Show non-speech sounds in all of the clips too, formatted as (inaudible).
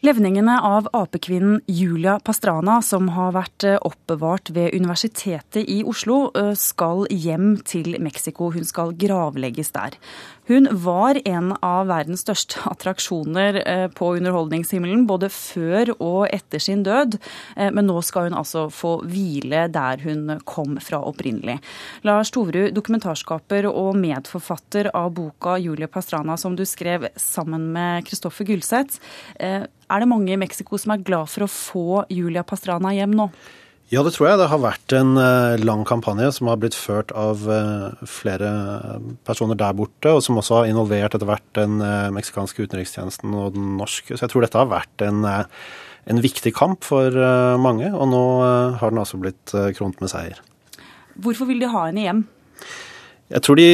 Levningene av apekvinnen Julia Pastrana, som har vært eh, oppbevart ved Universitetet i Oslo, eh, skal hjem til Mexico. Hun skal gravlegges der. Hun var en av verdens største (laughs) attraksjoner eh, på underholdningshimmelen, både før og etter sin død, men nå skal hun altså få hvile der hun kom fra opprinnelig. Lars Toverud, dokumentarskaper og medforfatter av boka Julia Pastrana, som du skrev sammen med Kristoffer Gulseth. Er det mange i Mexico som er glad for å få Julia Pastrana hjem nå? Ja, det tror jeg. Det har vært en eh, lang kampanje som har blitt ført av eh, flere personer der borte, og som også har involvert etter hvert den eh, meksikanske utenrikstjenesten og den norske. Så jeg tror dette har vært en, en viktig kamp for mange, og nå har den altså blitt kront med seier. Hvorfor vil de ha henne hjem? Jeg tror de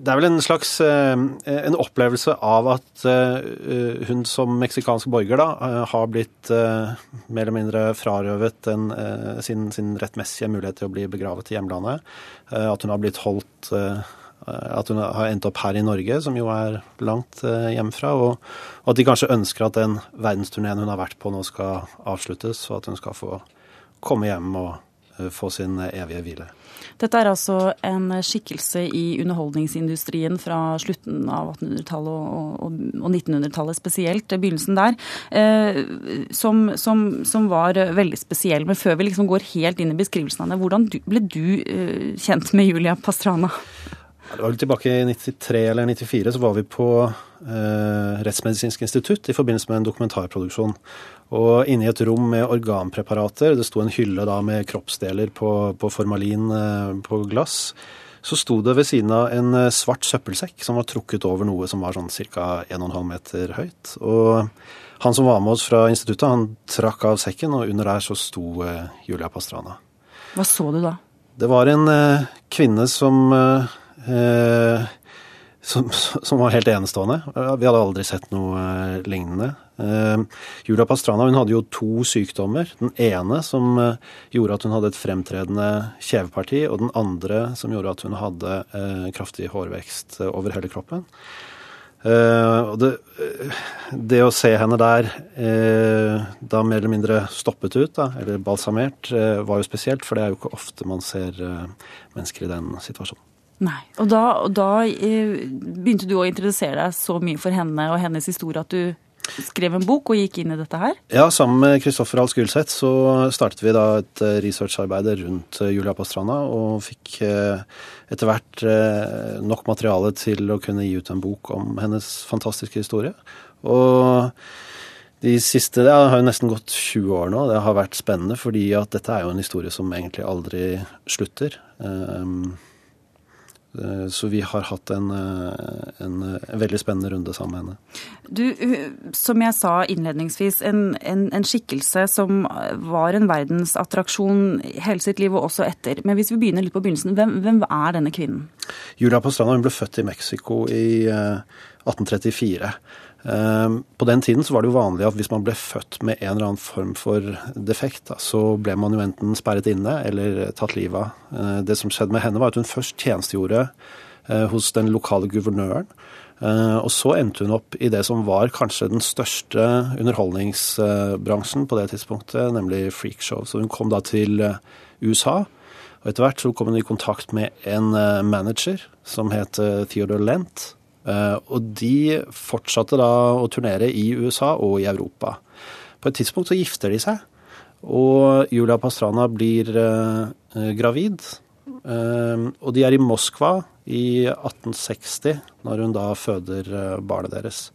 Det er vel en slags eh, en opplevelse av at eh, hun som meksikansk borger da eh, har blitt mer eller mindre frarøvet en, sin, sin, rettmessige mulighet til å bli begravet i hjemlandet. At hun har blitt holdt At hun har endt opp her i Norge, som jo er langt hjemmefra. Og at de kanskje ønsker at den verdensturneen hun har vært på nå skal avsluttes, og at hun skal få komme hjem og få sin evige hvile. Dette er altså en skikkelse i underholdningsindustrien fra slutten av 1800-tallet og, og, og 1900-tallet spesielt, begynnelsen der, eh, som, som, som, var veldig spesiell. Men før vi liksom går helt inn i beskrivelsen av det, hvordan ble du eh, kjent med Julia Pastrana? Det var vel tilbake i 93 eller 94 så var vi på eh, Rettsmedisinsk institutt i forbindelse med en dokumentarproduksjon. Og inne i et rom med organpreparater, det sto en hylle da med kroppsdeler på, på formalin eh, på glass, så sto det ved siden av en eh, svart søppelsekk som var trukket over noe som var sånn ca. 1,5 meter høyt. Og han som var med oss fra instituttet, han trakk av sekken, og under der så sto eh, Julia Pastrana. Hva så du da? Det var en eh, kvinne som som, (laughs) som, var helt enestående. Vi hadde aldri sett noe eh, lignende. Eh, Julia Pastrana hun hadde jo to sykdommer. Den ene som gjorde at hun hadde et fremtredende kjeveparti, og den andre som gjorde at hun hadde kraftig hårvekst over hele kroppen. og det, det, å se henne der da mer eller mindre stoppet ut, da, eller balsamert, var jo spesielt, for det er jo ikke ofte man ser mennesker i den situasjonen. Nei. Og da, og da eh, begynte du å interessere deg så mye for henne og hennes historie at du skrev en bok og gikk inn i dette her? Ja, sammen med Kristoffer Hals Gulseth så startet vi da et eh, researcharbeid rundt eh, Julia Pastrana, og fikk etter hvert nok materiale til å kunne gi ut en bok om hennes fantastiske historie. Og de siste Det har jo nesten gått 20 år nå. Det har vært spennende, fordi at dette er jo en historie som egentlig aldri slutter. Um, så vi har hatt en, eh, en, en, veldig spennende runde sammen med henne. Du, som jeg sa innledningsvis, en, en, skikkelse som var en verdensattraksjon hele sitt liv og også etter. Men hvis vi begynner litt på begynnelsen, hvem, hvem er denne kvinnen? Julia Pastrana hun ble født i Mexico i 1834. Eh, Ehm, på den tiden så var det jo vanlig at hvis man ble født med en eller annen form for defekt, så ble man jo enten sperret inne eller tatt livet av. Eh, det som skjedde med henne, var at hun først tjenestegjorde eh, hos den lokale guvernøren. Eh, og så endte hun opp i det som var kanskje den største underholdningsbransjen på det tidspunktet, nemlig freakshow. Så hun kom da til USA. Og etter hvert så kom hun i kontakt med en manager som het Theodor Lent og de fortsatte da å turnere i USA og i Europa. På et tidspunkt så gifter de seg, og Julia Pastrana blir eh, gravid. Eh, og de er i Moskva i 1860, når hun da føder barnet deres.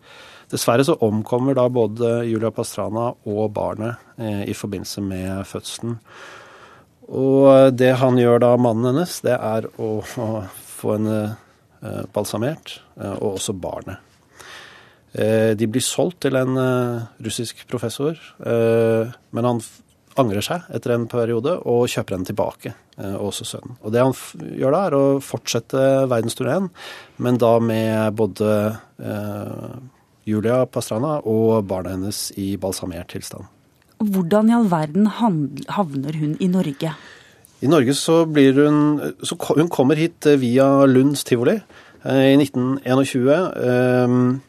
Dessverre så omkommer da både Julia Pastrana og barnet i forbindelse med fødselen. Og det han gjør da, mannen hennes, det er å, få en Eh, balsamert, eh, og også barnet. Eh, de blir solgt til en russisk professor, men han angrer seg etter en periode og kjøper henne tilbake, og også sønnen. Og det han gjør da, er å fortsette verdensturneen, men da med både Julia Pastrana og barna hennes i balsamert tilstand. Hvordan i all verden havner hun i Norge? I Norge så blir hun så Hun kommer hit via Lunds tivoli. Eh, i 1921. Eh,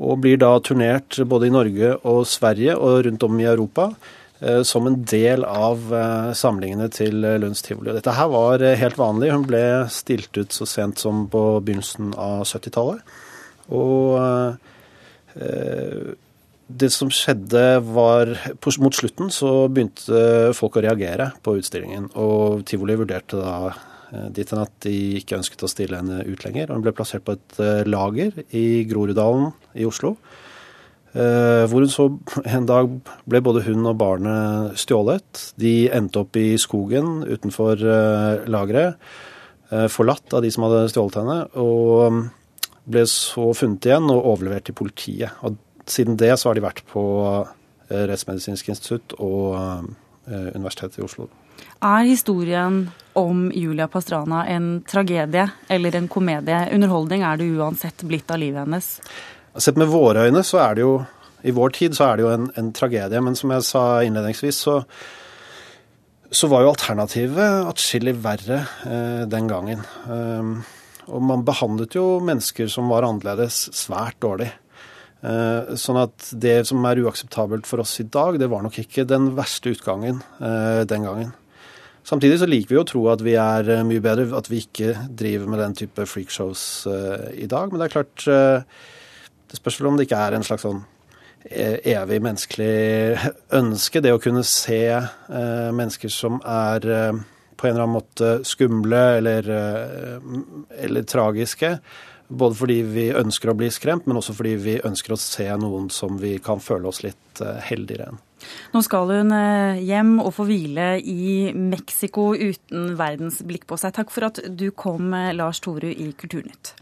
Og blir da turnert både i Norge og Sverige og rundt om i Europa eh, som en del av eh, samlingene til Lunds tivoli. Dette her var helt vanlig. Hun ble stilt ut så sent som på begynnelsen av 70-tallet. Og det som skjedde var Mot slutten så begynte folk å reagere på utstillingen. Og tivoli vurderte da Eh, dit hen at de ikke ønsket å stille henne ut lenger. Og hun ble plassert på et eh, lager i Groruddalen i Oslo. Eh, hvor hun så (laughs) en dag ble både hun og barnet stjålet. De endte opp i skogen utenfor lageret, forlatt av de som hadde stjålet henne. Og mm, ble så funnet igjen og overlevert til politiet. Og siden det så har de vært på Rettsmedisinsk institutt og Universitetet i Oslo. Er historien om Julia Pastrana en tragedie eller en komedie? Underholdning er det uansett blitt av livet hennes? Sett med våre øyne så er det jo i vår tid så er det jo en, en tragedie. Men som jeg sa innledningsvis, så, så var jo alternativet atskillig verre eh, den gangen. Um, og man behandlet jo mennesker som var annerledes, svært dårlig. Eh, sånn at det som er uakseptabelt for oss i dag, det var nok ikke den verste utgangen eh, den gangen. Samtidig så liker vi å tro at vi er eh, mye bedre, at vi ikke driver med den type freakshows i dag. Men det er klart Det spørs vel om det ikke er en slags sånn evig menneskelig (laughs) ønske, det å kunne se mennesker som er på en eller annen måte skumle eller, eller tragiske. Både fordi vi ønsker å bli skremt, men også fordi vi ønsker å se noen som vi kan føle oss litt heldigere enn. Nå skal hun eh, hjem og få hvile i Mexico uten verdens blikk på seg. Takk for at du kom, eh, Lars Toru i Kulturnytt.